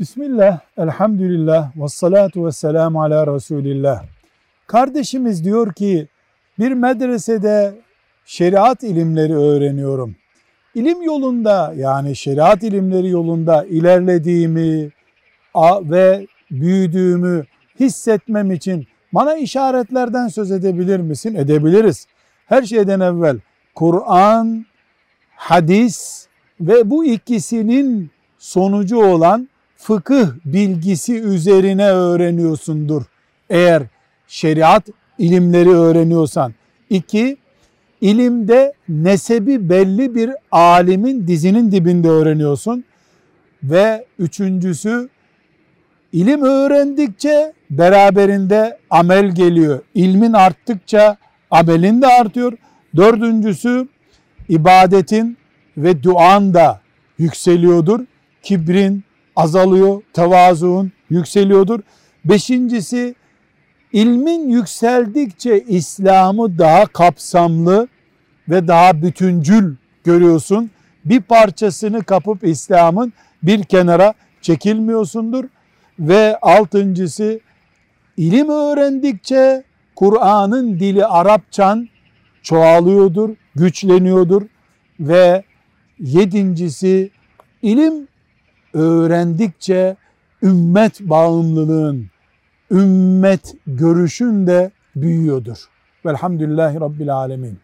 Bismillah, elhamdülillah, ve salatu ve selamu ala Resulillah. Kardeşimiz diyor ki, bir medresede şeriat ilimleri öğreniyorum. İlim yolunda yani şeriat ilimleri yolunda ilerlediğimi ve büyüdüğümü hissetmem için bana işaretlerden söz edebilir misin? Edebiliriz. Her şeyden evvel Kur'an, hadis ve bu ikisinin sonucu olan fıkıh bilgisi üzerine öğreniyorsundur. Eğer şeriat ilimleri öğreniyorsan. İki, ilimde nesebi belli bir alimin dizinin dibinde öğreniyorsun. Ve üçüncüsü, ilim öğrendikçe beraberinde amel geliyor. İlmin arttıkça amelin de artıyor. Dördüncüsü, ibadetin ve duan da yükseliyordur. Kibrin, azalıyor, tevazuun yükseliyordur. Beşincisi ilmin yükseldikçe İslam'ı daha kapsamlı ve daha bütüncül görüyorsun. Bir parçasını kapıp İslam'ın bir kenara çekilmiyorsundur. Ve altıncısı ilim öğrendikçe Kur'an'ın dili Arapçan çoğalıyordur, güçleniyordur ve yedincisi ilim öğrendikçe ümmet bağımlılığın, ümmet görüşün de büyüyordur. Velhamdülillahi Rabbil Alemin.